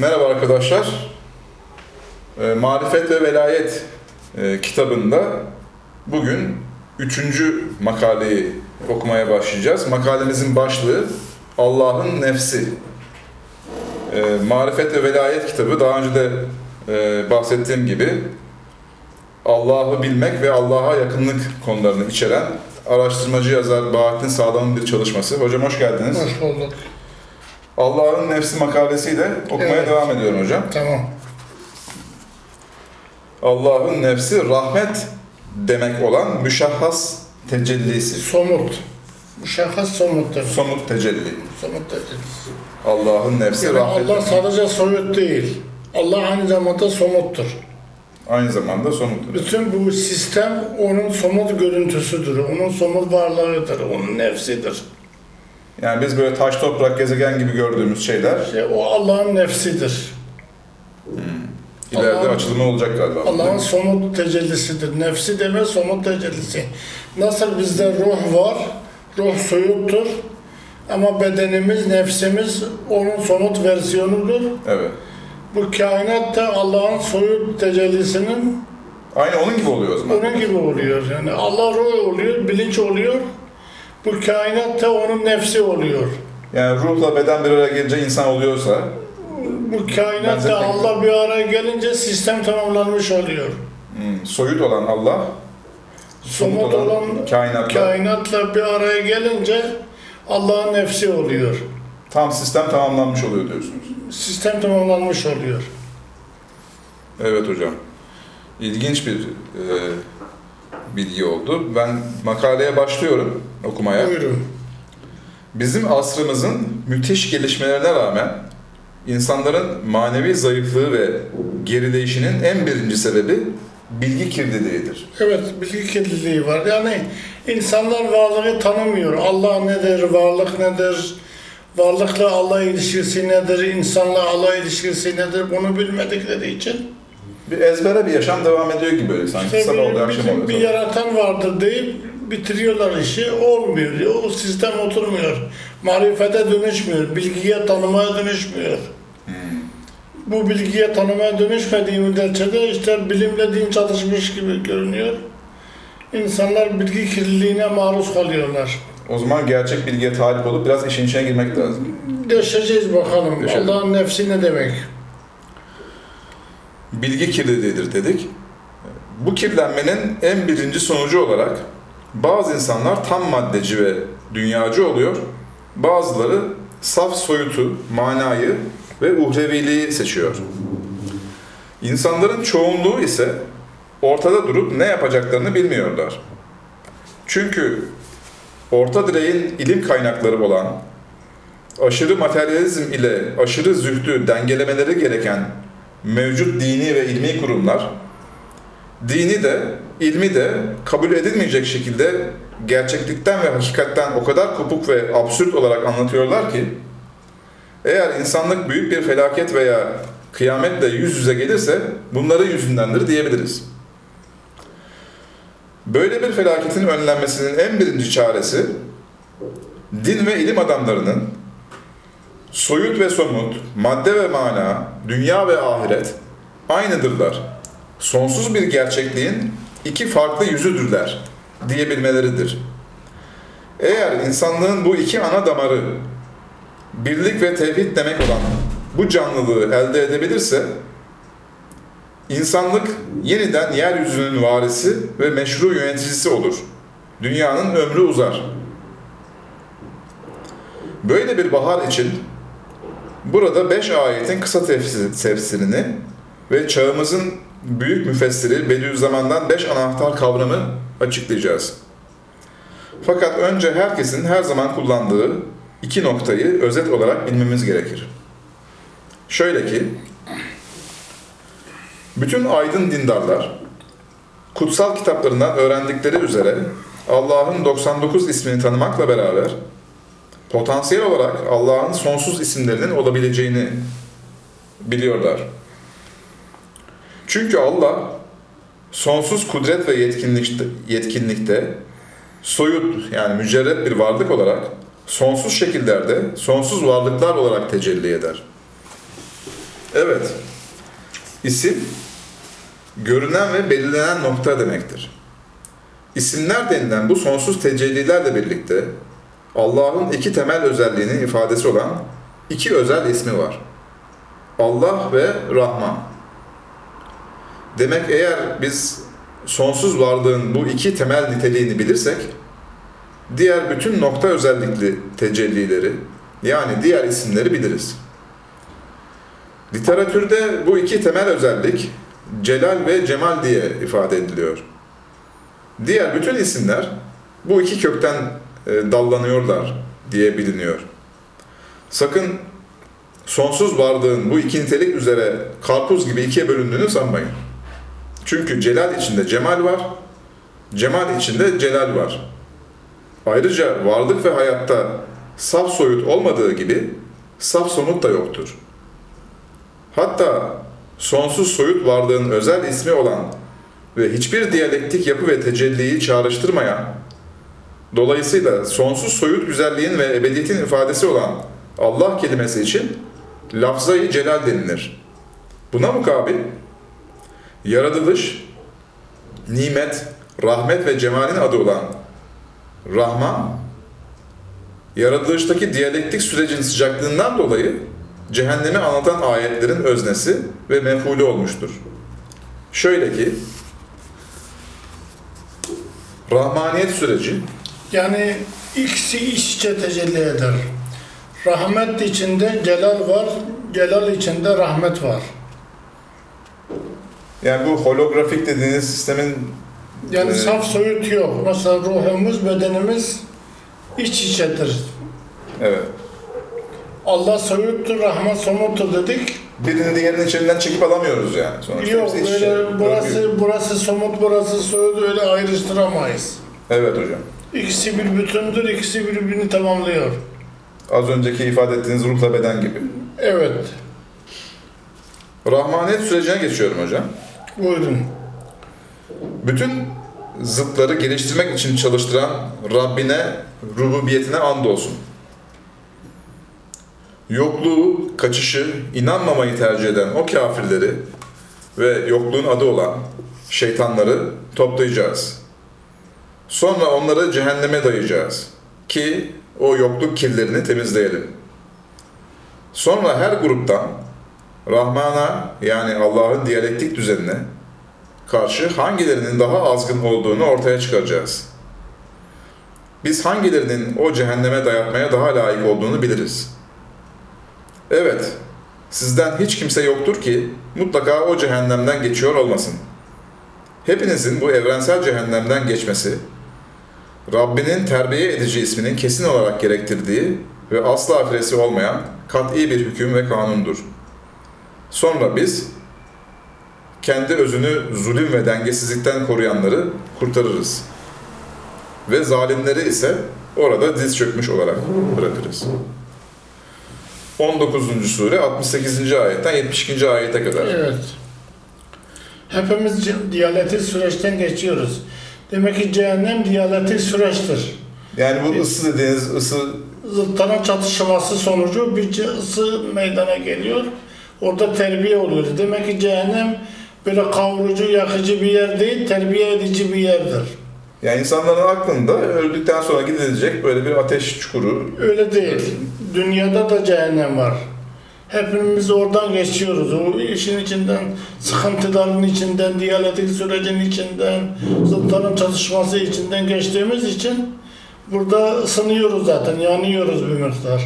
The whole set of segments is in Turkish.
Merhaba arkadaşlar. E, Marifet ve Velayet e, kitabında bugün üçüncü makaleyi okumaya başlayacağız. Makalemizin başlığı Allah'ın Nefsi. E, Marifet ve Velayet kitabı daha önce de e, bahsettiğim gibi Allah'ı bilmek ve Allah'a yakınlık konularını içeren araştırmacı yazar Bahattin Sağlam'ın bir çalışması. Hocam hoş geldiniz. Hoş bulduk. Allah'ın Nefsi makalesiyle okumaya Evet. devam ediyorum hocam. Tamam. Allah'ın nefsi rahmet demek olan müşahhas tecellisi. Somut. Müşahhas somuttur. Somut tecelli. Somut dedi. Allah'ın nefsi Yani rahmet Allah sadece soyut değil. Allah aynı zamanda somuttur. aynı zamanda somuttur. Bütün bu sistem onun somut görüntüsüdür. Onun somut varlığıdır. Onun nefsidir. Yani biz böyle taş toprak gezegen gibi gördüğümüz şeyler İşte o Allah'ın nefsidir. ileride Allah'ın- açılımı olacak galiba. Allah'ın somut tecellisidir. Nefsi deme somut tecellisi. Nasıl bizde ruh var, ruh soyuttur. Ama bedenimiz, nefsimiz onun somut versiyonudur. Evet. Bu kainat da Allah'ın soyut tecellisinin Aynı onun gibi oluyor o zaman. onun gibi oluyor. Yani Allah ruh oluyor, bilinç oluyor. Bu kainat da onun nefsi oluyor. Yani ruhla beden bir araya gelince insan oluyorsa Bu kainat da Allah bir araya gelince sistem tamamlanmış oluyor. hmm, soyut olan Allah somut Somut olan olan kainatla kainatla bir araya gelince Allah'ın nefsi oluyor. tam sistem tamamlanmış oluyor diyorsunuz. Sistem tamamlanmış oluyor. Evet hocam. İlginç bir e, bilgi oldu. Ben makaleye başlıyorum okumaya. Buyurun. Bizim asrımızın müthiş gelişmelerine rağmen insanların manevi zayıflığı ve gerileyişinin en birinci sebebi bilgi kirliliğidir. Evet, bilgi kirliliği var. Yani insanlar varlığı tanımıyor. Allah nedir, varlık nedir, varlıkla Allah ilişkisi nedir, insanla Allah ilişkisi nedir bunu bilmedikleri için Bir ezbere bir yaşam devam ediyor gibi böyle sanki işte sabah oluyor akşam oluyor. bir sonra. yaratan vardır deyip bitiriyorlar işi. Olmuyor. O sistem oturmuyor. Marifete dönüşmüyor. Bilgiye tanımaya dönüşmüyor. Hmm. Bu bilgiye tanımaya dönüşmediği müddetçe de işte bilimle din çatışmış gibi görünüyor. İnsanlar bilgi kirliliğine maruz kalıyorlar. O zaman gerçek bilgiye talip olup biraz işin içine girmek lazım. Deşeceğiz bakalım. Allah'ın nefsi ne demek? Bilgi kirliliğidir dedik. Bu kirlenmenin en birinci sonucu olarak bazı insanlar tam maddeci ve dünyacı oluyor. Bazıları saf soyutu, manayı ve uhreviliği seçiyor. İnsanların çoğunluğu ise ortada durup ne yapacaklarını bilmiyorlar. Çünkü orta direğin ilim kaynakları olan, aşırı materyalizm ile aşırı zühdü dengelemeleri gereken mevcut dini ve ilmi kurumlar dini de ilmi de kabul edilmeyecek şekilde gerçeklikten ve hakikatten o kadar kopuk ve absürt olarak anlatıyorlar ki eğer insanlık büyük bir felaket veya kıyametle yüz yüze gelirse bunları yüzündendir diyebiliriz. Böyle bir felaketin önlenmesinin en birinci çaresi din ve ilim adamlarının soyut ve somut, madde ve mana, dünya ve ahiret aynıdırlar. Sonsuz bir gerçekliğin iki farklı yüzüdürler diyebilmeleridir. Eğer insanlığın bu iki ana damarı birlik ve tevhid demek olan bu canlılığı elde edebilirse insanlık yeniden yeryüzünün varisi ve meşru yöneticisi olur. Dünyanın ömrü uzar. Böyle bir bahar için Burada beş ayetin kısa tefsir- tefsirini ve çağımızın büyük müfessiri Bediüzzaman'dan beş anahtar kavramı açıklayacağız. Fakat önce herkesin her zaman kullandığı iki noktayı özet olarak bilmemiz gerekir. Şöyle ki, bütün aydın dindarlar, kutsal kitaplarından öğrendikleri üzere Allah'ın 99 ismini tanımakla beraber potansiyel olarak Allah'ın sonsuz isimlerinin olabileceğini biliyorlar. Çünkü Allah sonsuz kudret ve yetkinlikte, yetkinlikte soyut yani mücerret bir varlık olarak sonsuz şekillerde sonsuz varlıklar olarak tecelli eder. Evet. İsim, görünen ve belirlenen nokta demektir. İsimler denilen bu sonsuz tecellilerle birlikte Allah'ın iki temel özelliğinin ifadesi olan iki özel ismi var. Allah ve Rahman. Demek eğer biz sonsuz varlığın bu iki temel niteliğini bilirsek, diğer bütün nokta özellikli tecellileri, yani diğer isimleri biliriz. Literatürde bu iki temel özellik celal ve cemal diye ifade ediliyor. Diğer bütün isimler bu iki kökten e, dallanıyorlar diye biliniyor. Sakın sonsuz varlığın bu iki nitelik üzere karpuz gibi ikiye bölündüğünü sanmayın. Çünkü celal içinde cemal var, cemal içinde celal var. Ayrıca varlık ve hayatta saf soyut olmadığı gibi saf somut da yoktur. Hatta sonsuz soyut varlığın özel ismi olan ve hiçbir diyalektik yapı ve tecelliyi çağrıştırmayan, dolayısıyla sonsuz soyut güzelliğin ve ebediyetin ifadesi olan Allah kelimesi için lafzayı celal denilir. Buna mukabil, yaratılış, nimet, rahmet ve cemalin adı olan Rahman, yaratılıştaki diyalektik sürecin sıcaklığından dolayı cehennemi anlatan ayetlerin öznesi ve mefulü olmuştur. Şöyle ki, Rahmaniyet süreci, Yani ikisi iç içe tecelli eder. Rahmet içinde celal var, celal içinde rahmet var. yani bu holografik dediğiniz sistemin Yani Ee, saf soyut yok. Mesela ruhumuz, bedenimiz iç içedir. evet, Allah soyuttur, rahmet somuttur dedik. birini diğerinin içinden çekip alamıyoruz yani. Sonuçta Yok böyle burası burası somut, burası soyut öyle ayrıştıramayız. Evet hocam. İkisi bir bütündür, ikisi birbirini tamamlıyor. Az önceki ifade ettiğiniz ruhla beden gibi. Evet, Rahmaniyet sürecine geçiyorum hocam. buyurun. Bütün zıtları geliştirmek için çalıştıran Rabbine, rububiyetine andolsun. Yokluğu, kaçışı, inanmamayı tercih eden o kafirleri ve yokluğun adı olan şeytanları toplayacağız. Sonra onları cehenneme dayayacağız ki o yokluk kirlerini temizleyelim. Sonra her gruptan Rahman'a yani Allah'ın diyalektik düzenine karşı hangilerinin daha azgın olduğunu ortaya çıkaracağız. Biz hangilerinin o cehenneme dayatmaya daha layık olduğunu biliriz. Evet, sizden hiç kimse yoktur ki mutlaka o cehennemden geçiyor olmasın. Hepinizin bu evrensel cehennemden geçmesi, Rabbinin terbiye edici isminin kesin olarak gerektirdiği ve asla firesi olmayan kat'i bir hüküm ve kanundur. Sonra biz kendi özünü zulüm ve dengesizlikten koruyanları kurtarırız. Ve zalimleri ise orada diz çökmüş olarak bırakırız. 19. sure 68. ayetten 72. ayete kadar. Evet. Hepimiz diyaletik süreçten geçiyoruz. Demek ki cehennem diyaletik süreçtir. Yani bu ısı dediğiniz ısı Zıtların çatışması sonucu bir ısı meydana geliyor. Orada terbiye oluyor. Demek ki cehennem böyle kavurucu, yakıcı bir yer değil, terbiye edici bir yerdir. yani insanların aklında öldükten sonra gidilecek böyle bir ateş çukuru. Öyle değil. Dünyada da cehennem var. Hepimiz oradan geçiyoruz. O işin içinden, sıkıntıların içinden, diyaletik sürecin içinden, zıtların çatışması içinden geçtiğimiz için burada ısınıyoruz zaten, yanıyoruz bir miktar.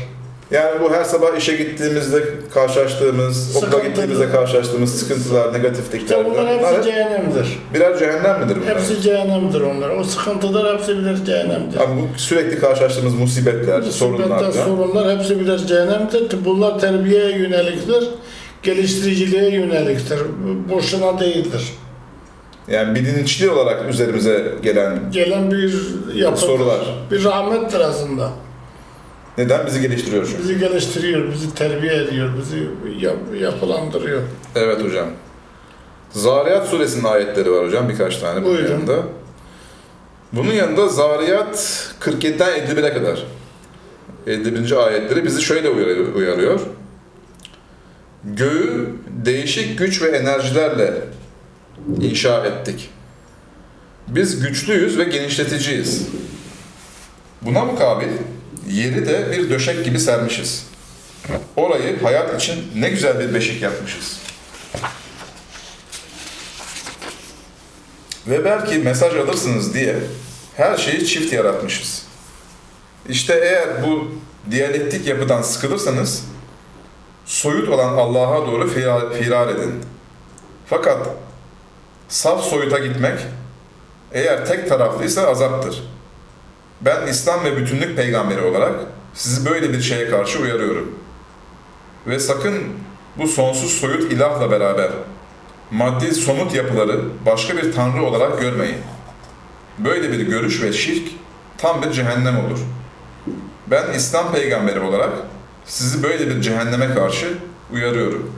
Yani bu her sabah işe gittiğimizde karşılaştığımız, okula Sıkıntı. gittiğimizde karşılaştığımız sıkıntılar, negatiflikler. İşte bunlar bunlar hepsi cehennemdir. birer cehennem midir bunlar? Hepsi cehennemdir onlar. O sıkıntılar hepsi birer cehennemdir. Ama bu sürekli karşılaştığımız musibetler, sorunlar. Musibetler, da- sorunlar hepsi birer cehennemdir. Bunlar terbiyeye yöneliktir, geliştiriciliğe yöneliktir. Boşuna değildir. Yani bilinçli olarak üzerimize gelen gelen bir yapı, Sorular. bir rahmettir aslında. Neden bizi geliştiriyor çünkü. Bizi geliştiriyor, bizi terbiye ediyor, bizi yap- yapılandırıyor. Evet hocam. Zariyat suresinin ayetleri var hocam birkaç tane bunun Buyurun. yanında. Bunun yanında Zariyat 47'den 51'e kadar 51. ayetleri bizi şöyle uyarıyor. uyarıyor. göğü değişik güç ve enerjilerle inşa ettik. Biz güçlüyüz ve genişleticiyiz. Buna mukabil yeri de bir döşek gibi sermişiz. Orayı hayat için ne güzel bir beşik yapmışız. Ve belki mesaj alırsınız diye her şeyi çift yaratmışız. İşte eğer bu diyalektik yapıdan sıkılırsanız soyut olan Allah'a doğru firar, edin. Fakat saf soyuta gitmek eğer tek taraflıysa azaptır. Ben İslam ve bütünlük peygamberi olarak sizi böyle bir şeye karşı uyarıyorum. Ve sakın bu sonsuz soyut ilahla beraber maddi somut yapıları başka bir tanrı olarak görmeyin. Böyle bir görüş ve şirk tam bir cehennem olur. Ben İslam peygamberi olarak sizi böyle bir cehenneme karşı uyarıyorum.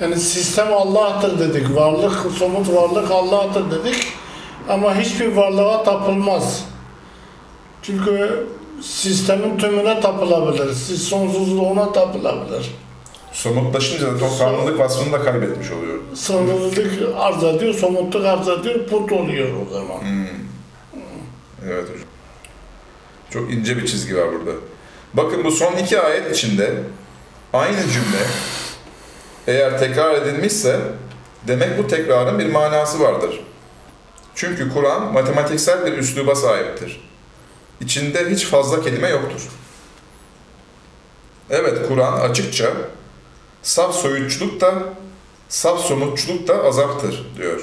Yani sistem Allah'tır dedik. Varlık, somut varlık Allah'tır dedik. Ama hiçbir varlığa tapılmaz. Çünkü sistemin tümüne tapılabilir. Siz sonsuzluğuna tapılabilir. Somutlaşınca da tanrılık vasfını da kaybetmiş oluyor. Sınırlılık arz ediyor, somutluk arz ediyor, put oluyor o zaman. Evet hocam. Çok ince bir çizgi var burada. Bakın bu son iki ayet içinde aynı cümle eğer tekrar edilmişse demek bu tekrarın bir manası vardır. Çünkü Kur'an matematiksel bir üsluba sahiptir. İçinde hiç fazla kelime yoktur. Evet Kur'an açıkça saf soyutçuluk da saf somutçuluk da azaptır diyor.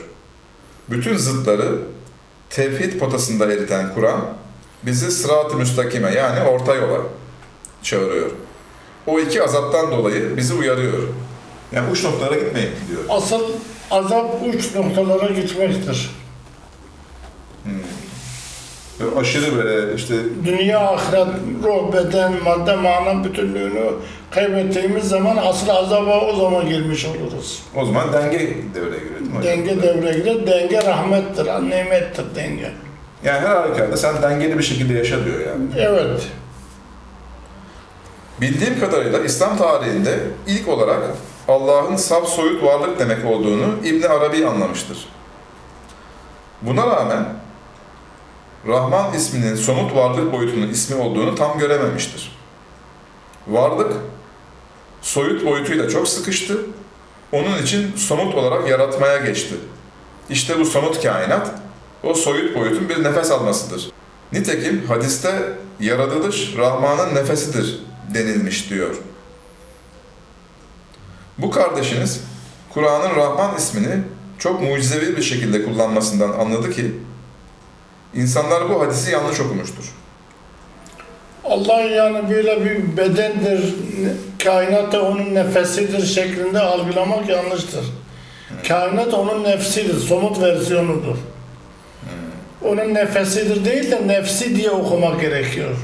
Bütün zıtları tevhid potasında eriten Kur'an bizi sırat-ı müstakime yani orta yola çağırıyor. O iki azaptan dolayı bizi uyarıyor. Yani uç noktalara gitmeyin diyor. Asıl azap uç noktalara gitmektir. Böyle aşırı böyle işte Dünya, ahiret, ruh, beden, madde, mana bütünlüğünü kaybettiğimiz zaman asıl azaba o zaman girmiş oluruz. o zaman denge devreye giriyor değil mi hocam? Denge devreye girer. Denge rahmettir, nimettir denge. Yani her halükarda sen dengeli bir şekilde yaşa diyor yani. Evet. Bildiğim kadarıyla İslam tarihinde ilk olarak Allah'ın saf soyut varlık demek olduğunu İbn Arabi anlamıştır. Buna rağmen Rahman isminin somut varlık boyutunun ismi olduğunu tam görememiştir. Varlık soyut boyutuyla çok sıkıştı. Onun için somut olarak yaratmaya geçti. İşte bu somut kainat o soyut boyutun bir nefes almasıdır. Nitekim hadiste yaratılış Rahman'ın nefesidir denilmiş diyor. Bu kardeşiniz Kur'an'ın Rahman ismini çok mucizevi bir şekilde kullanmasından anladı ki insanlar bu hadisi yanlış okumuştur. Allah yani böyle bir bedendir, kainat da onun nefesidir şeklinde algılamak yanlıştır. Kainat onun nefsidir, somut versiyonudur. Onun nefesidir değil de nefsi diye okumak gerekiyor.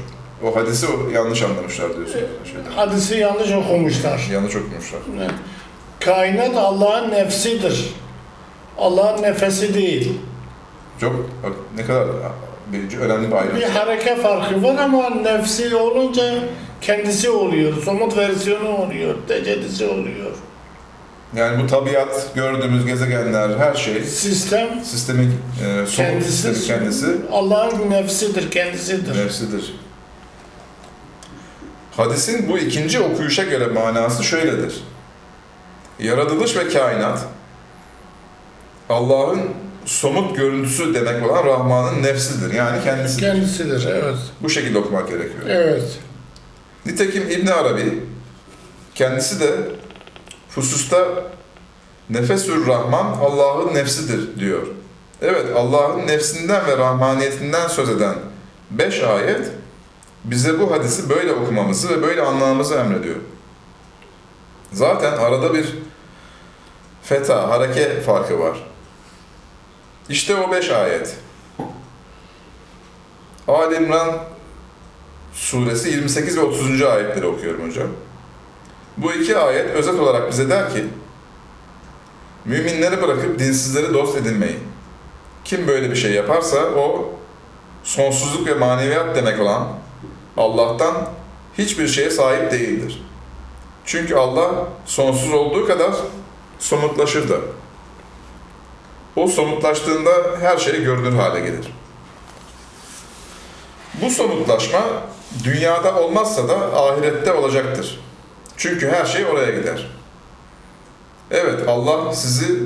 O hadisi yanlış anlamışlar diyorsun. Şeyde. Hadisi yanlış okumuşlar. Yanlış okumuşlar. Kainat Allah'ın nefsidir. Allah'ın nefesi değil. Çok ne kadar bir, önemli bir ayrım. Bir hareket farkı var ama nefsi olunca kendisi oluyor. Somut versiyonu oluyor. Tecellisi oluyor. Yani bu tabiat, gördüğümüz gezegenler, her şey Sistem sistemin e, somut kendisi, sistemi kendisi Allah'ın nefsidir, kendisidir. nefsidir. Hadisin bu ikinci okuyuşa göre manası şöyledir. Yaratılış ve kainat Allah'ın somut görüntüsü demek olan Rahman'ın nefsidir. Yani kendisidir. Kendisidir, evet. Bu şekilde okumak gerekiyor. Evet. Nitekim İbn Arabi kendisi de hususta nefesür Rahman Allah'ın nefsidir diyor. Evet Allah'ın nefsinden ve rahmaniyetinden söz eden beş ayet bize bu hadisi böyle okumamızı ve böyle anlamamızı emrediyor. Zaten arada bir feta, hareke farkı var. İşte o beş ayet. Ali İmran suresi 28 ve 30. ayetleri okuyorum hocam. Bu iki ayet özet olarak bize der ki, müminleri bırakıp dinsizleri dost edinmeyin. Kim böyle bir şey yaparsa o sonsuzluk ve maneviyat demek olan Allah'tan hiçbir şeye sahip değildir. Çünkü Allah sonsuz olduğu kadar somutlaşır da. O somutlaştığında her şey görünür hale gelir. Bu somutlaşma dünyada olmazsa da ahirette olacaktır. Çünkü her şey oraya gider. Evet Allah sizi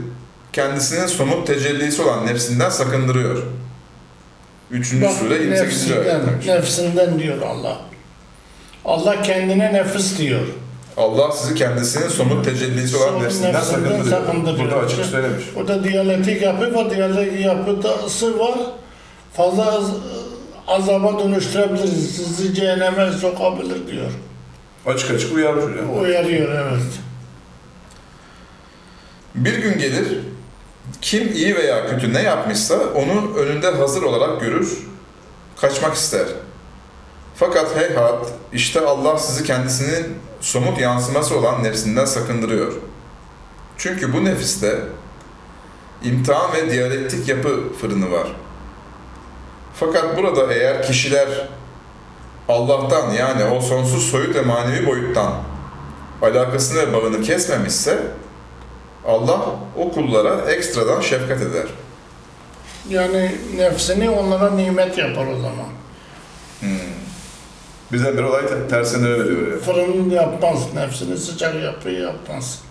kendisinin somut tecellisi olan nefsinden sakındırıyor. Üçüncü Bak, sure 28. ayet nefsinden, diyor Allah. Allah kendine nefis diyor. Allah sizi kendisinin somut tecellisi olan nefsinden sakındırıyor. Burada açık söylemiş. Burada diyaletik yapı var, diyaletik yapısı var. Fazla az, azaba dönüştürebilir, sizi cehenneme sokabilir diyor. Açık açık uyarıyor. yani. Uyarıyor evet. Bir gün gelir, kim iyi veya kötü ne yapmışsa onu önünde hazır olarak görür, kaçmak ister. Fakat heyhat, işte Allah sizi kendisinin somut yansıması olan nefsinden sakındırıyor. Çünkü bu nefiste imtihan ve diyalektik yapı fırını var. Fakat burada eğer kişiler Allah'tan yani o sonsuz soyut ve manevi boyuttan alakasını ve bağını kesmemişse Allah o kullara ekstradan şefkat eder. Yani nefsini onlara nimet yapar o zaman. Bize bir olay tersine veriyor ya. Fırın yapmaz, nefsini sıcak yapı yapmaz.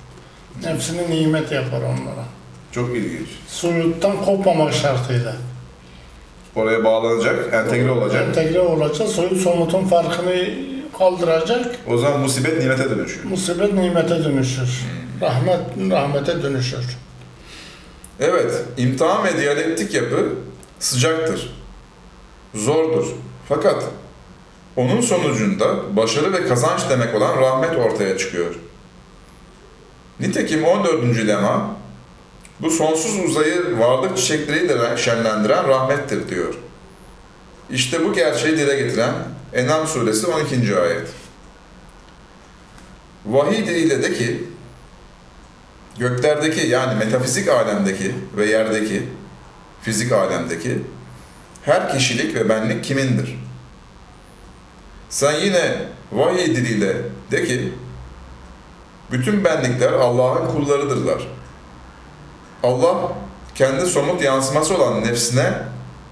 Nefsini nimet yapar onlara. Çok ilginç. Soyuttan kopmamak şartıyla. Oraya bağlanacak, entegre olacak. Entegre olacak, soyut somutun farkını kaldıracak, O zaman musibet nimete dönüşüyor. musibet nimete dönüşür. Rahmet rahmete dönüşür. Evet, imtihan ve diyalektik yapı sıcaktır. Zordur. Fakat onun sonucunda başarı ve kazanç demek olan rahmet ortaya çıkıyor. Nitekim 14. lema bu sonsuz uzayı varlık çiçekleriyle şenlendiren rahmettir diyor. İşte bu gerçeği dile getiren Enam suresi 12. ayet. Vahiy diliyle de ki göklerdeki yani metafizik alemdeki ve yerdeki fizik alemdeki her kişilik ve benlik kimindir? Sen yine vahiy diliyle de ki bütün benlikler Allah'ın kullarıdırlar. Allah kendi somut yansıması olan nefsine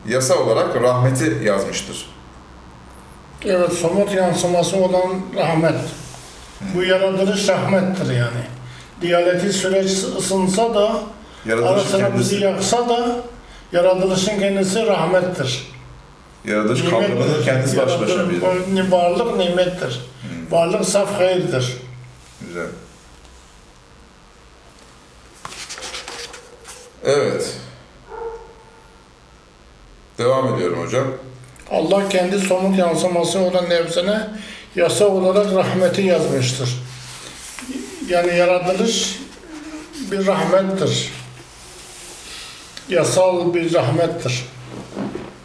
yasa olarak rahmeti yazmıştır. Evet, somut yansıması olan rahmet. Bu yaratılış rahmettir yani. Diyaleti süreç ısınsa da, Yaratılış arasına bizi kendisi, yaksa da, yaratılışın kendisi rahmettir. Yaratılış kavramının kendisi baş başa bir. Varlık nimettir. Varlık saf hayırdır. Güzel. Evet. Devam ediyorum hocam. Allah kendi somut yansıması olan nefsine yasa olarak rahmeti yazmıştır. Yani yaratılış bir rahmettir. Yasal bir rahmettir.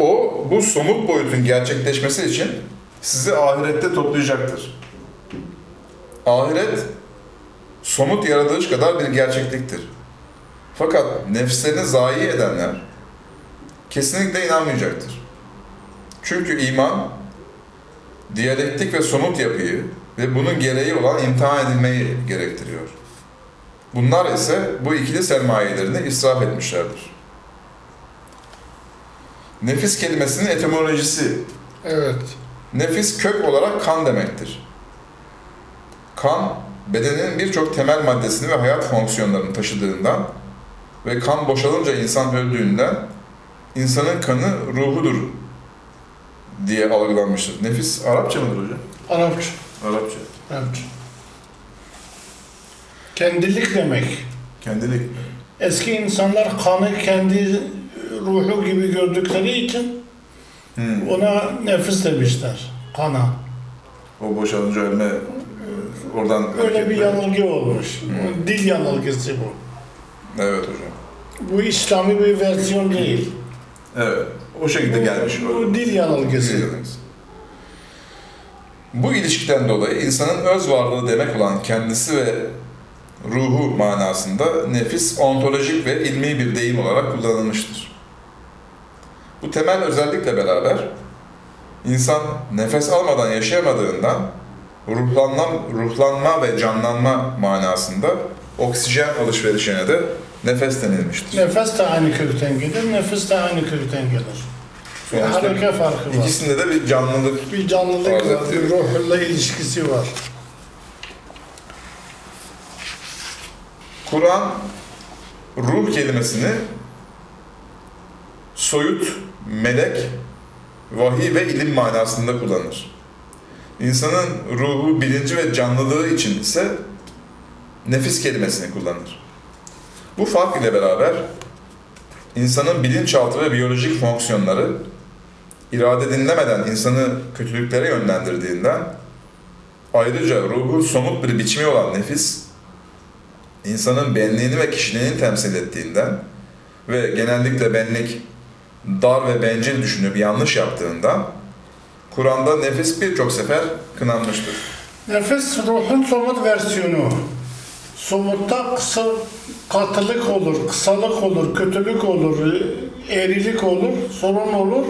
O bu somut boyutun gerçekleşmesi için sizi ahirette toplayacaktır. Ahiret somut yaratılış kadar bir gerçekliktir. Fakat nefslerini zayi edenler kesinlikle inanmayacaktır. Çünkü iman diyalektik ve somut yapıyı ve bunun gereği olan imtihan edilmeyi gerektiriyor. Bunlar ise bu ikili sermayelerini israf etmişlerdir. Nefis kelimesinin etimolojisi Evet. Nefis kök olarak kan demektir. Kan, bedenin birçok temel maddesini ve hayat fonksiyonlarını taşıdığından ve kan boşalınca insan öldüğünden insanın kanı ruhudur diye algılanmıştır. Nefis Arapça mıdır hocam? Arapça. Arapça. Arapça. Kendilik demek. Kendilik. Eski insanlar kanı kendi ruhu gibi gördükleri için Hmm. ona nefis demişler. Kana. O boşalınca ölme e, oradan Öyle bir yanılgı olmuş. Hmm. Dil yanılgısı bu. Evet hocam. Bu İslami bir versiyon değil. Evet. O şekilde gelmiş. Bu dil yanılgısı. Bu ilişkiden dolayı insanın öz varlığı demek olan kendisi ve ruhu manasında nefis ontolojik ve ilmi bir deyim olarak kullanılmıştır. Bu temel özellikle beraber insan nefes almadan yaşayamadığından ruhlanma, ruhlanma ve canlanma manasında oksijen alışverişine de nefes denilmiştir. Nefes de aynı kökten gelir, nefes de aynı kökten gelir. Bir Sonuçta hareket farkı var. ikisinde de bir canlılık Bir canlılık var, bir ruhla ilişkisi var. Kur'an ruh kelimesini soyut, melek, vahiy ve ilim manasında kullanır. İnsanın ruhu, bilinci ve canlılığı için ise nefis kelimesini kullanır. Bu fark ile beraber insanın bilinçaltı ve biyolojik fonksiyonları irade dinlemeden insanı kötülüklere yönlendirdiğinden ayrıca ruhun somut bir biçimi olan nefis insanın benliğini ve kişiliğini temsil ettiğinden ve genellikle benlik dar ve bencil düşünüp yanlış yaptığından Kur'an'da nefis birçok sefer kınanmıştır. Nefes ruhun somut versiyonu. Somutta kısa katılık olur, kısalık olur, kötülük olur, eğrilik olur, sorun olur.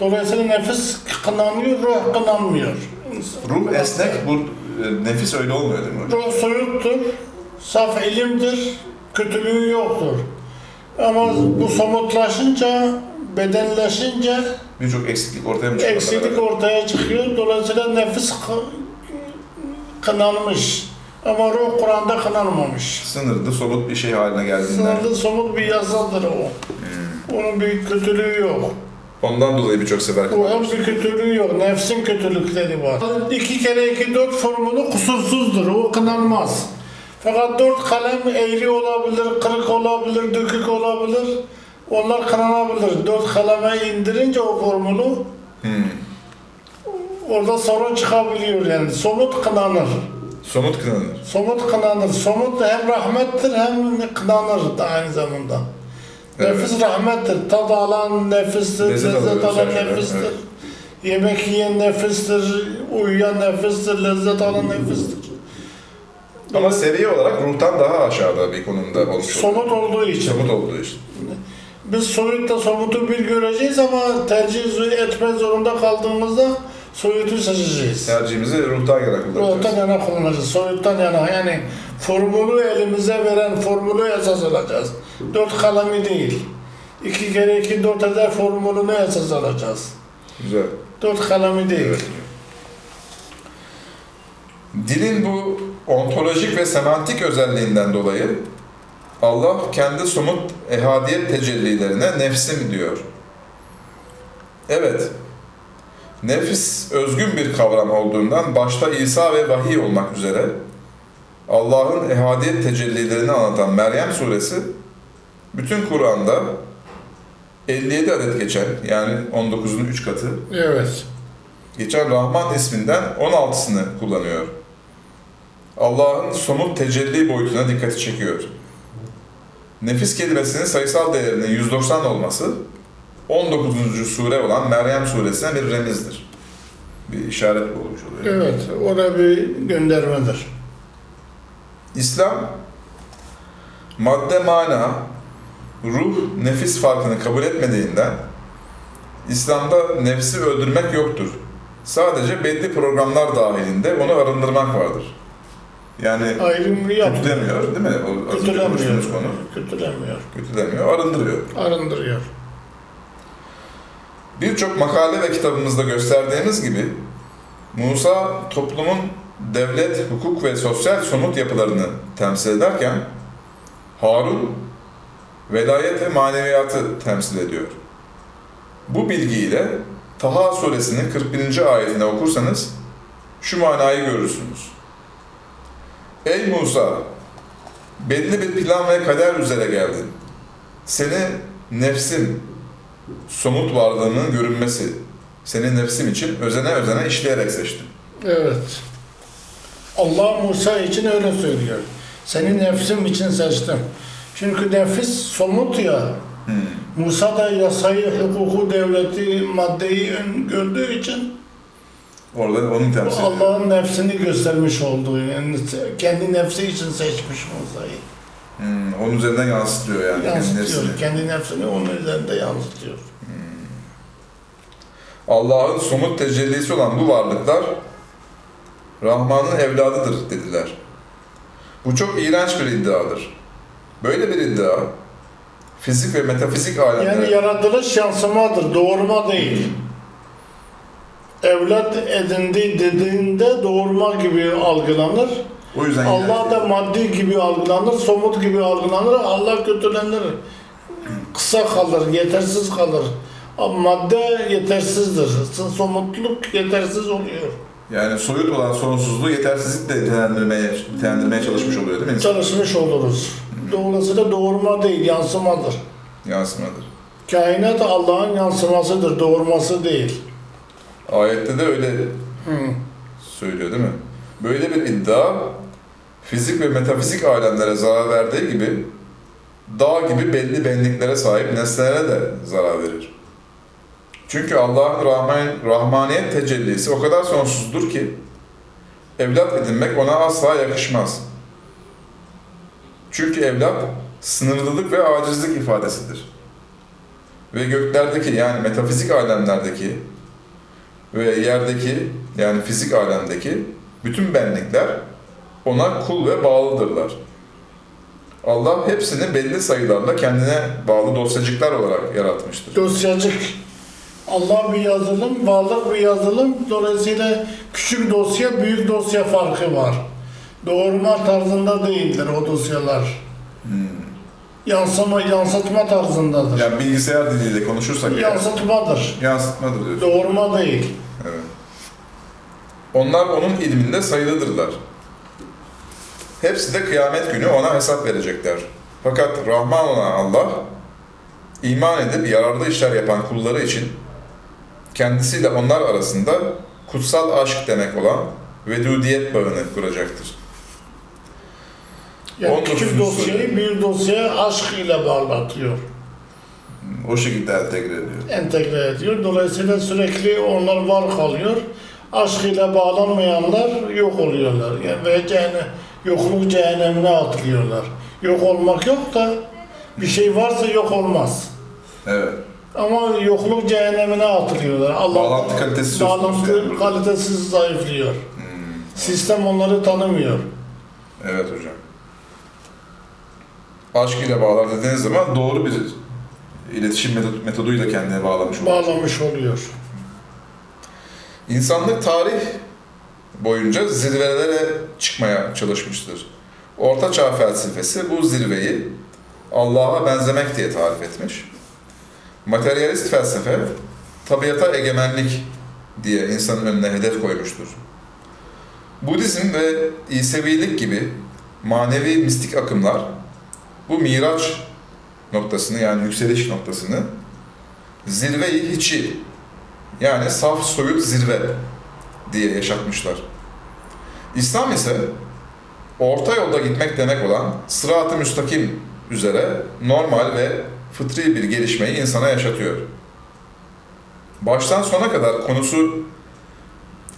Dolayısıyla nefis kınanıyor, ruh kınanmıyor. Ruh esnek, bu e, nefis öyle olmuyor değil mi? Ruh soyuttur, saf ilimdir, kötülüğü yoktur. Ama bu somutlaşınca, bedenleşince Birçok eksiklik ortaya mı çıkıyor? eksiklik ortaya çıkıyor. Dolayısıyla nefis kı- kınanmış. Ama ruh Kur'an'da kınanmamış. Sınırlı, somut bir şey haline geldiğinden. Sınırlı somut bir yasadır o. Onun bir kötülüğü yok. Ondan dolayı birçok sefer Ruhun kınanmıştır. bir kötülüğü yok. Nefsin kötülükleri var. İki kere iki dört formülü kusursuzdur. O kınanmaz. Fakat dört kalem eğri olabilir, kırık olabilir, dökük olabilir. Onlar kınanabilir. Dört kaleme indirince o formülü Hmm. orada sorun çıkabiliyor yani. Somut kınanır. Somut kınanır. Somut kınanır. Somut hem rahmettir hem kınanır da aynı zamanda. Evet. Nefis rahmettir. Tad alan nefistir, Lezzet alan nefistir. evet. Yemek yiyen nefistir, uyuyan nefistir, lezzet alan nefistir. Ama seviye olarak ruhtan daha aşağıda bir konumda olmuş. Somut olduğu için. Somut olduğu için. Biz soyutta somutu bir göreceğiz ama tercih etme zorunda kaldığımızda soyutu seçeceğiz. Tercihimizi ruhtan yana kullanacağız. Ruhtan yana kullanacağız, soyuttan yana. Yani formülü elimize veren formülü esas alacağız. Dört kalemi değil. İki kere iki dört eder formülünü esas alacağız. Güzel. Dört kalemi değil. Evet. Dilin bu ontolojik ve semantik özelliğinden dolayı Allah kendi somut ehadiyet tecellilerine nefsim diyor. Evet, nefis özgün bir kavram olduğundan başta İsa ve vahiy olmak üzere Allah'ın ehadiyet tecellilerini anlatan Meryem suresi bütün Kur'an'da 57 adet geçen yani 19'un 3 katı Evet. geçen Rahman isminden 16'sını kullanıyor. Allah'ın somut tecelli boyutuna dikkati çekiyor. Nefis kelimesinin sayısal değerinin 190 olması 19. sure olan Meryem suresine bir remizdir. Bir işaret olmuş oluyor. Evet. Orada bir göndermedir. İslam madde mana, ruh, nefis farkını kabul etmediğinden İslam'da nefsi öldürmek yoktur. Sadece belli programlar dahilinde onu arındırmak vardır. Yani Ayrım yapmıyor. kötülemiyor değil mi? O Kötülemiyor. konu. Kötülemiyor. Kötülemiyor, arındırıyor. Arındırıyor. Birçok makale ve kitabımızda gösterdiğimiz gibi Musa toplumun devlet, hukuk ve sosyal somut yapılarını temsil ederken Harun velayet ve maneviyatı temsil ediyor. Bu bilgiyle Taha suresinin 41. ayetine okursanız şu manayı görürsünüz. Ey Musa! Belli bir plan ve kader üzere geldin. Seni nefsim, somut varlığının görünmesi, senin nefsim için özene özene işleyerek seçtim. Evet. Allah Musa için öyle söylüyor. Senin nefsim için seçtim. Çünkü nefis somut ya. Hmm. Musa da yasayı, hukuku, devleti, maddeyi gördüğü için Orada onun temsil ediyor. Allah'ın nefsini göstermiş olduğu, yani kendi nefsi için seçmiş Musa'yı. Hmm, onun üzerinden yansıtıyor yani. kendi Yansıtıyor. nefsini. Kendi nefsini onun üzerinde yansıtıyor. Allah'ın somut tecellisi olan bu varlıklar Rahman'ın evladıdır dediler. Bu çok iğrenç bir iddiadır. Böyle bir iddia, fizik ve metafizik alemlere... Yani yaratılış yansımadır, doğurma değil. Evlat edindi dediğinde doğurma gibi algılanır. o yüzden Allah da maddi gibi algılanır, somut gibi algılanır. Allah kötülenir. Kısa kalır, yetersiz kalır. Ama madde yetersizdir. Somutluk yetersiz oluyor. Yani soyut olan sonsuzluğu yetersizlikle nitelendirmeye, nitelendirmeye çalışmış oluyor değil mi? Çalışmış oluruz. Dolayısıyla doğurma değil, yansımadır. Yansımadır. Kainat Allah'ın yansımasıdır, doğurması değil. Ayette de öyle söylüyor değil mi? Böyle bir iddia fizik ve metafizik alemlere zarar verdiği gibi dağ gibi belli benliklere sahip nesnelere de zarar verir. Çünkü Allah'ın Rahman, Rahmaniyet tecellisi o kadar sonsuzdur ki evlat edinmek ona asla yakışmaz. Çünkü evlat sınırlılık ve acizlik ifadesidir. Ve göklerdeki yani metafizik alemlerdeki ve yerdeki yani fizik alemdeki bütün benlikler ona kul ve bağlıdırlar. Allah hepsini belli sayılarla kendine bağlı dosyacıklar olarak yaratmıştır. Dosyacık. Allah bir yazılım, varlık bir yazılım. Dolayısıyla küçük dosya, büyük dosya farkı var. Doğurma tarzında değildir o dosyalar. Yansıma, yansıtma tarzındadır. Yani bilgisayar diliyle konuşursak Yansıtmadır. yansıtmadır diyorsun. Doğurma değil. Evet. Onlar onun ilminde sayılıdırlar. Hepsi de kıyamet günü ona hesap verecekler. Fakat Rahman olan Allah, iman edip yararlı işler yapan kulları için kendisiyle onlar arasında kutsal aşk demek olan vedudiyet bağını kuracaktır. Yani On küçük dosyayı büyük dosyaya aşk ile bağlatıyor. O şekilde entegre ediyor. Entegre ediyor. Dolayısıyla sürekli onlar var kalıyor. Aşk ile bağlanmayanlar yok oluyorlar. Yani ve cehennem, yokluk cehennemine atılıyorlar. Yok olmak yok da bir şey varsa yok olmaz. Evet. Ama yokluk cehennemine atılıyorlar. Allah Bağlantı kalitesi söz konusu bağlantı yani. kalitesiz zayıflıyor. Sistem onları tanımıyor. Evet hocam. Aşk ile bağlar dediğiniz zaman doğru bir iletişim metoduyla kendine bağlamış olur. Bağlamış oluyor. İnsanlık tarih boyunca zirvelere çıkmaya çalışmıştır. Orta Çağ felsefesi bu zirveyi Allah'a benzemek diye tarif etmiş. Materyalist felsefe tabiata egemenlik diye insanın önüne hedef koymuştur. Budizm ve İsevilik gibi manevi mistik akımlar bu miraç noktasını yani yükseliş noktasını zirveyi hiçi yani saf soyut zirve diye yaşatmışlar. İslam ise orta yolda gitmek demek olan sırat-ı müstakim üzere normal ve fıtri bir gelişmeyi insana yaşatıyor. Baştan sona kadar konusu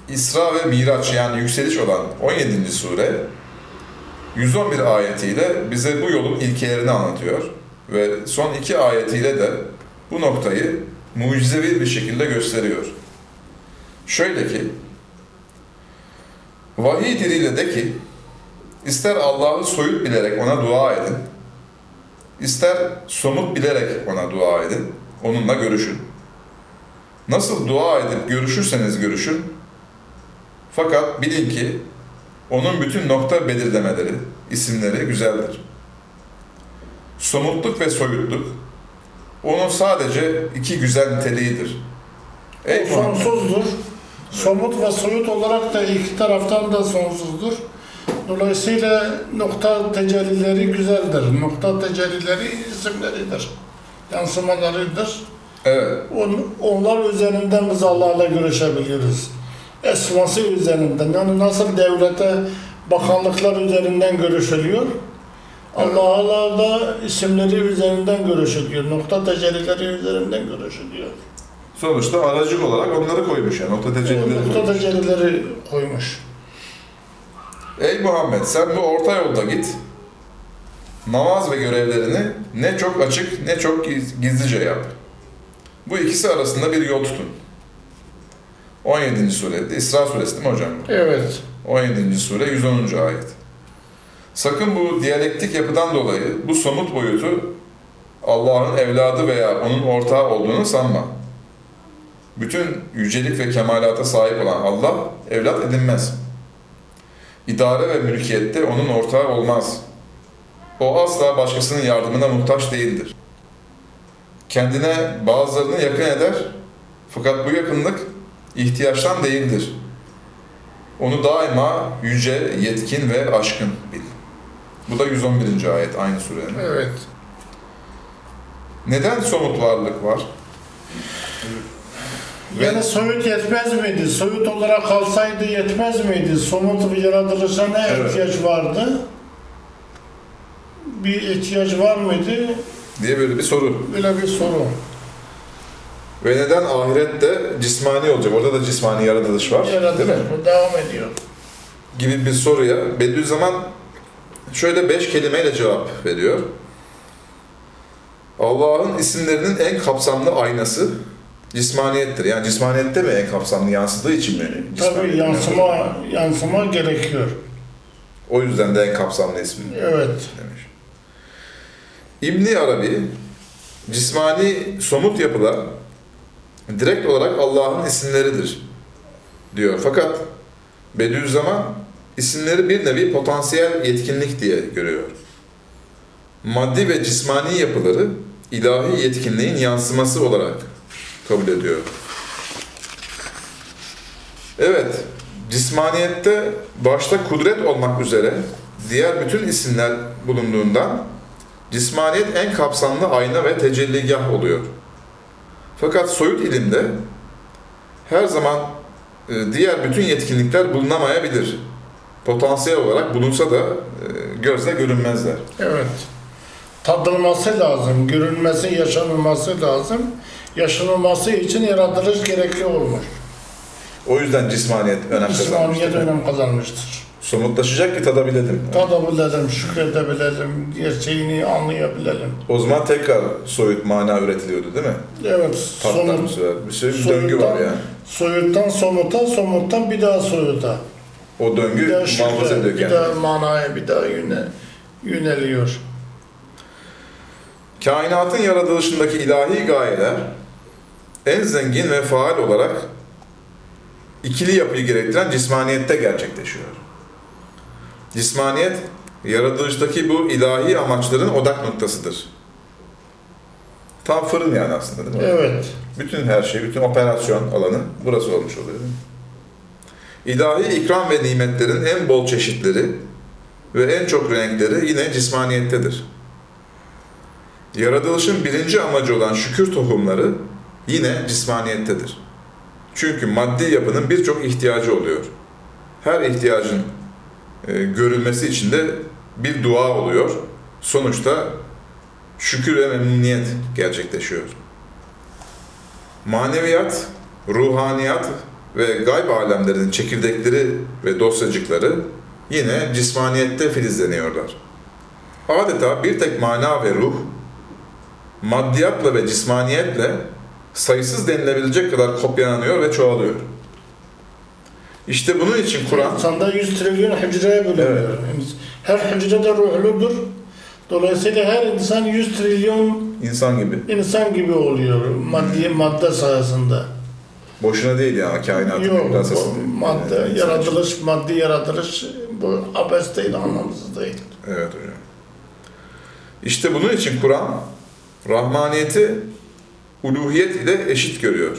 İsra ve Miraç yani yükseliş olan 17. sure 111 ayetiyle bize bu yolun ilkelerini anlatıyor ve son iki ayetiyle de bu noktayı mucizevi bir şekilde gösteriyor. Şöyle ki, vahiy diliyle de ki, ister Allah'ı soyut bilerek ona dua edin, ister somut bilerek ona dua edin, onunla görüşün. Nasıl dua edip görüşürseniz görüşün, fakat bilin ki onun bütün nokta belirlemeleri, isimleri güzeldir. Somutluk ve soyutluk, onun sadece iki güzel niteliğidir. Ey O Muhammed! sonsuzdur. Somut ve soyut olarak da iki taraftan da sonsuzdur. Dolayısıyla nokta tecellileri güzeldir. Nokta tecellileri isimleridir. Yansımalarıdır. Evet, On, onlar üzerinden biz Allah'la görüşebiliriz. Esması üzerinden. Yani nasıl devlete bakanlıklar üzerinden görüşülüyor. Allah'la da isimleri üzerinden görüşülüyor. Nokta tecellileri üzerinden görüşülüyor. sonuçta aracık olarak onları koymuş yani, nokta tecellileri Nokta tecellileri koymuş. Ey Muhammed sen bu orta yolda git. Namaz ve görevlerini ne çok açık ne çok giz- gizlice yap. Bu ikisi arasında bir yol tutun. 17. surede İsra suresi değil mi hocam? Evet. 17. sure 110. ayet. Sakın bu diyalektik yapıdan dolayı bu somut boyutu Allah'ın evladı veya onun ortağı olduğunu sanma. Bütün yücelik ve kemalata sahip olan Allah evlat edinmez. İdare ve mülkiyette onun ortağı olmaz. O asla başkasının yardımına muhtaç değildir. Kendine bazılarını yakın eder fakat bu yakınlık ihtiyaçtan değildir. Onu daima yüce, yetkin ve aşkın bil. Bu da 111. ayet aynı surenin. Evet. Neden somut varlık var? Ve- Yani soyut yetmez miydi? Soyut olarak kalsaydı yetmez miydi? Somut bir yaratılışa ne Evet. ihtiyaç vardı? Bir ihtiyaç var mıydı? diye böyle bir soru. Böyle bir soru. Ve neden ahirette cismani olacak? Orada da cismani yaratılış var. Değil mi? Yaratılış devam ediyor. Gibi bir soruya Bediüzzaman şöyle beş kelimeyle cevap veriyor. Allah'ın isimlerinin en kapsamlı aynası cismaniyettir. Yani cismaniyette mi en kapsamlı yansıdığı için mi? Tabii yansıma yansıma gerekiyor. O yüzden de en kapsamlı ismi Evet. demiş. İbni Arabi, cismani somut yapılar direkt olarak Allah'ın isimleridir diyor. Fakat Bediüzzaman isimleri bir nevi potansiyel yetkinlik diye görüyor. Maddi ve cismani yapıları ilahi yetkinliğin yansıması olarak kabul ediyor. Evet, cismaniyette başta kudret olmak üzere diğer bütün isimler bulunduğundan cismaniyet en kapsamlı ayna ve tecelligah oluyor. Fakat soyut ilimde her zaman e, diğer bütün yetkinlikler bulunamayabilir. Potansiyel olarak bulunsa da e, gözle görünmezler. Evet. Tadılması lazım, görünmesi, yaşanılması lazım. Yaşanılması için yaratılış gerekli olmuş. O yüzden cismaniyet önem kazanmış. İslamiyet önem kazanmıştır. Somutlaşacak ki tadabilelim. Tadabilelim, şükredebilelim, gerçeğini anlayabilelim. O zaman tekrar soyut mana üretiliyordu değil mi? Evet, Tatlar somut, sefer. Bir sürü bir döngü var yani. soyuttan somuta, somuttan bir daha soyuta. O döngü Bir şükre, ediyor bir kendini. daha manaya, bir daha yöne, yöneliyor. Kainatın yaratılışındaki ilahi gayeler en zengin ve faal olarak ikili yapıyı gerektiren cismaniyette gerçekleşiyor. Cismaniyet, yaratılıştaki bu ilahi amaçların odak noktasıdır. Tam fırın yani aslında değil mi? Evet, Bütün her şey, bütün operasyon alanı burası olmuş oluyor. İlahi ikram ve nimetlerin en bol çeşitleri ve en çok renkleri yine cismaniyettedir. Yaratılışın birinci amacı olan şükür tohumları yine cismaniyettedir. Çünkü maddi yapının birçok ihtiyacı oluyor. Her ihtiyacın görülmesi için de bir dua oluyor. Sonuçta şükür ve memnuniyet gerçekleşiyor. Maneviyat, ruhaniyat ve gayb alemlerinin çekirdekleri ve dosyacıkları yine cismaniyette filizleniyorlar. Adeta bir tek mana ve ruh, maddiyatla ve cismaniyetle sayısız denilebilecek kadar kopyalanıyor ve çoğalıyor. İşte bunun için Kur'an insanda 100 trilyon hücreye bölünüyor. Her hücre de ruhludur. Dolayısıyla her insan 100 trilyon insan gibi. insan gibi oluyor maddi madde sayesinde. Boşuna değil ya kainatın Yok, bu madde, Yani yaratılış, maddi yaratılış bu abes değil, anlamsız değil. Evet hocam. İşte bunun için Kur'an rahmaniyeti uluhiyet ile eşit görüyor.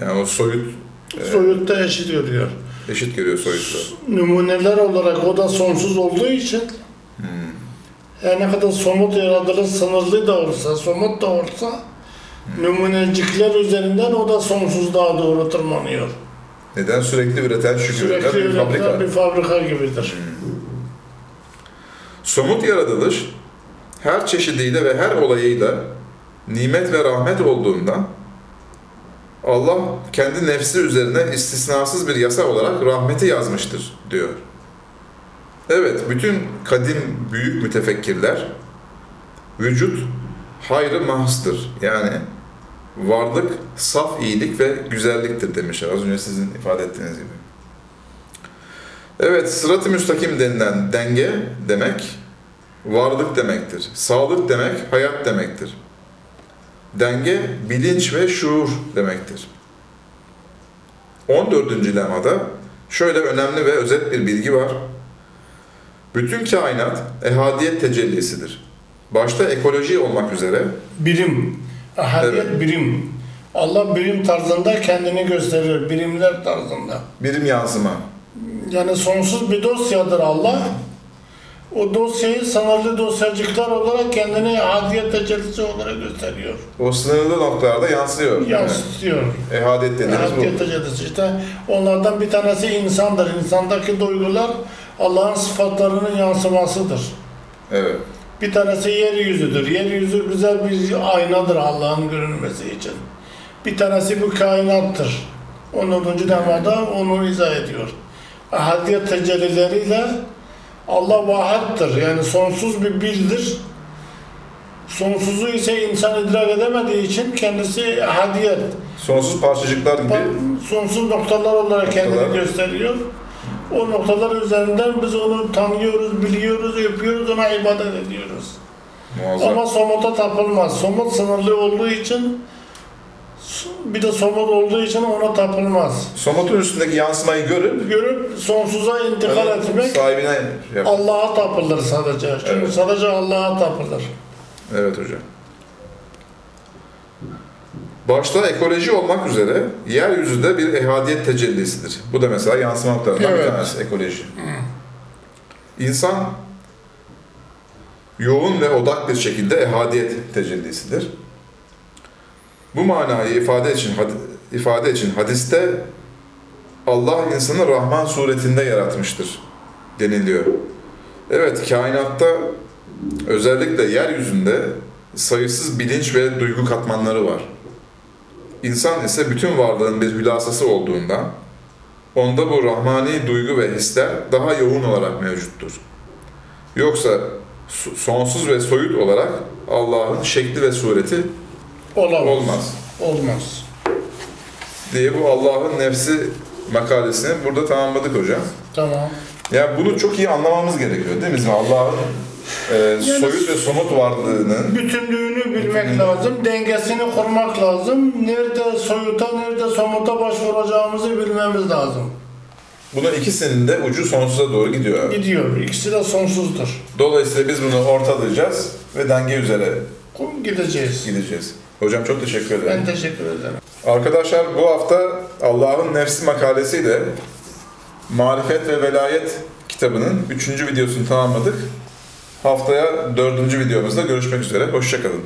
Yani o soyut Evet. Soyutta eşit görüyor. eşit görüyor soyutla. Numuneler olarak o da sonsuz olduğu için Hmm. her ne kadar somut yaratılış sınırlı da olsa, somut da olsa numunecikler üzerinden o da sonsuzluğa doğru tırmanıyor. Neden sürekli üreten üreten Sürekli bir fabrika? bir fabrika gibidir. Somut yaratılış her çeşidiyle ve her olayıyla nimet ve rahmet olduğundan Allah kendi nefsi üzerine istisnasız bir yasa olarak rahmeti yazmıştır diyor. Evet, bütün kadim büyük mütefekkirler vücut hayrı mahstır. Yani varlık saf iyilik ve güzelliktir demişler. Az önce sizin ifade ettiğiniz gibi. Evet, sırat-ı müstakim denilen denge demek, varlık demektir. Sağlık demek, hayat demektir. Denge, bilinç ve şuur demektir. 14. lemada şöyle önemli ve özet bir bilgi var. Bütün kainat ehadiyet tecellisidir. Başta ekoloji olmak üzere Birim. Ahadiyet Evet. birim. Allah birim tarzında kendini gösterir. Birimler tarzında. birim yansıma. Yani sonsuz bir dosyadır Allah. O dosyayı sınırlı dosyacıklar olarak kendini ahadiyet tecellisi olarak gösteriyor. O sınırlı noktalarda yansıyor. Yansıtıyor. Evet. Ehadiyet dediğimiz bu. tecellisi. İşte onlardan bir tanesi insandır. İnsandaki duygular Allah'ın sıfatlarının yansımasıdır. Evet. Bir tanesi yeryüzüdür. Yeryüzü güzel bir aynadır Allah'ın görünmesi için. Bir tanesi bu kainattır. 14. demada onu izah ediyor. Ahadiyet tecellileriyle Allah vahattır. Yani sonsuz bir bildir. Sonsuzu ise insan idrak edemediği için kendisi ahadiyet. Sonsuz parçacıklar gibi Sonsuz noktalar olarak kendini Noktalar. gösteriyor. O noktalar üzerinden biz onu tanıyoruz, biliyoruz, öpüyoruz, ona ibadet ediyoruz. muazzam. Ama somuta tapılmaz. Somut sınırlı olduğu için bir de somut olduğu için ona tapılmaz. Somutun üstündeki yansımayı görüp Görüp sonsuza intikal etmek sahibine yap. Allah'a tapılır sadece. Çünkü Evet. sadece Allah'a tapılır. Evet hocam. Başta ekoloji olmak üzere yeryüzü de bir ehadiyet tecellisidir. Bu da mesela yansıma noktalarından bir Evet. tanesi ekoloji. İnsan yoğun ve odak bir şekilde ehadiyet tecellisidir. Bu manayı ifade için ifade için hadiste Allah insanı Rahman suretinde yaratmıştır deniliyor. Evet kainatta özellikle yeryüzünde sayısız bilinç ve duygu katmanları var. İnsan ise bütün varlığın bir hülasası olduğundan onda bu rahmani duygu ve hisler daha yoğun olarak mevcuttur. Yoksa so- sonsuz ve soyut olarak Allah'ın şekli ve sureti Olamaz. olmaz Olmaz. diye bu Allah'ın nefsi makalesini burada tamamladık hocam. Tamam. Ya bunu çok iyi anlamamız gerekiyor değil mi? Allah'ın e, soyut ve somut varlığının Bütünlüğünü bilmek lazım, dengesini kurmak lazım. Nerede soyuta, nerede somuta başvuracağımızı bilmemiz lazım. bunun ikisinin de ucu sonsuza doğru gidiyor. abi. Gidiyor. İkisi de sonsuzdur. Dolayısıyla biz bunu ortalayacağız ve denge üzere Gideceğiz. gideceğiz. Hocam çok teşekkür ederim. Ben teşekkür ederim. Arkadaşlar bu hafta Allah'ın Nefsi makalesiyle Marifet ve Velayet kitabının 3. videosunu tamamladık. Haftaya 4. videomuzda görüşmek üzere. Hoşçakalın.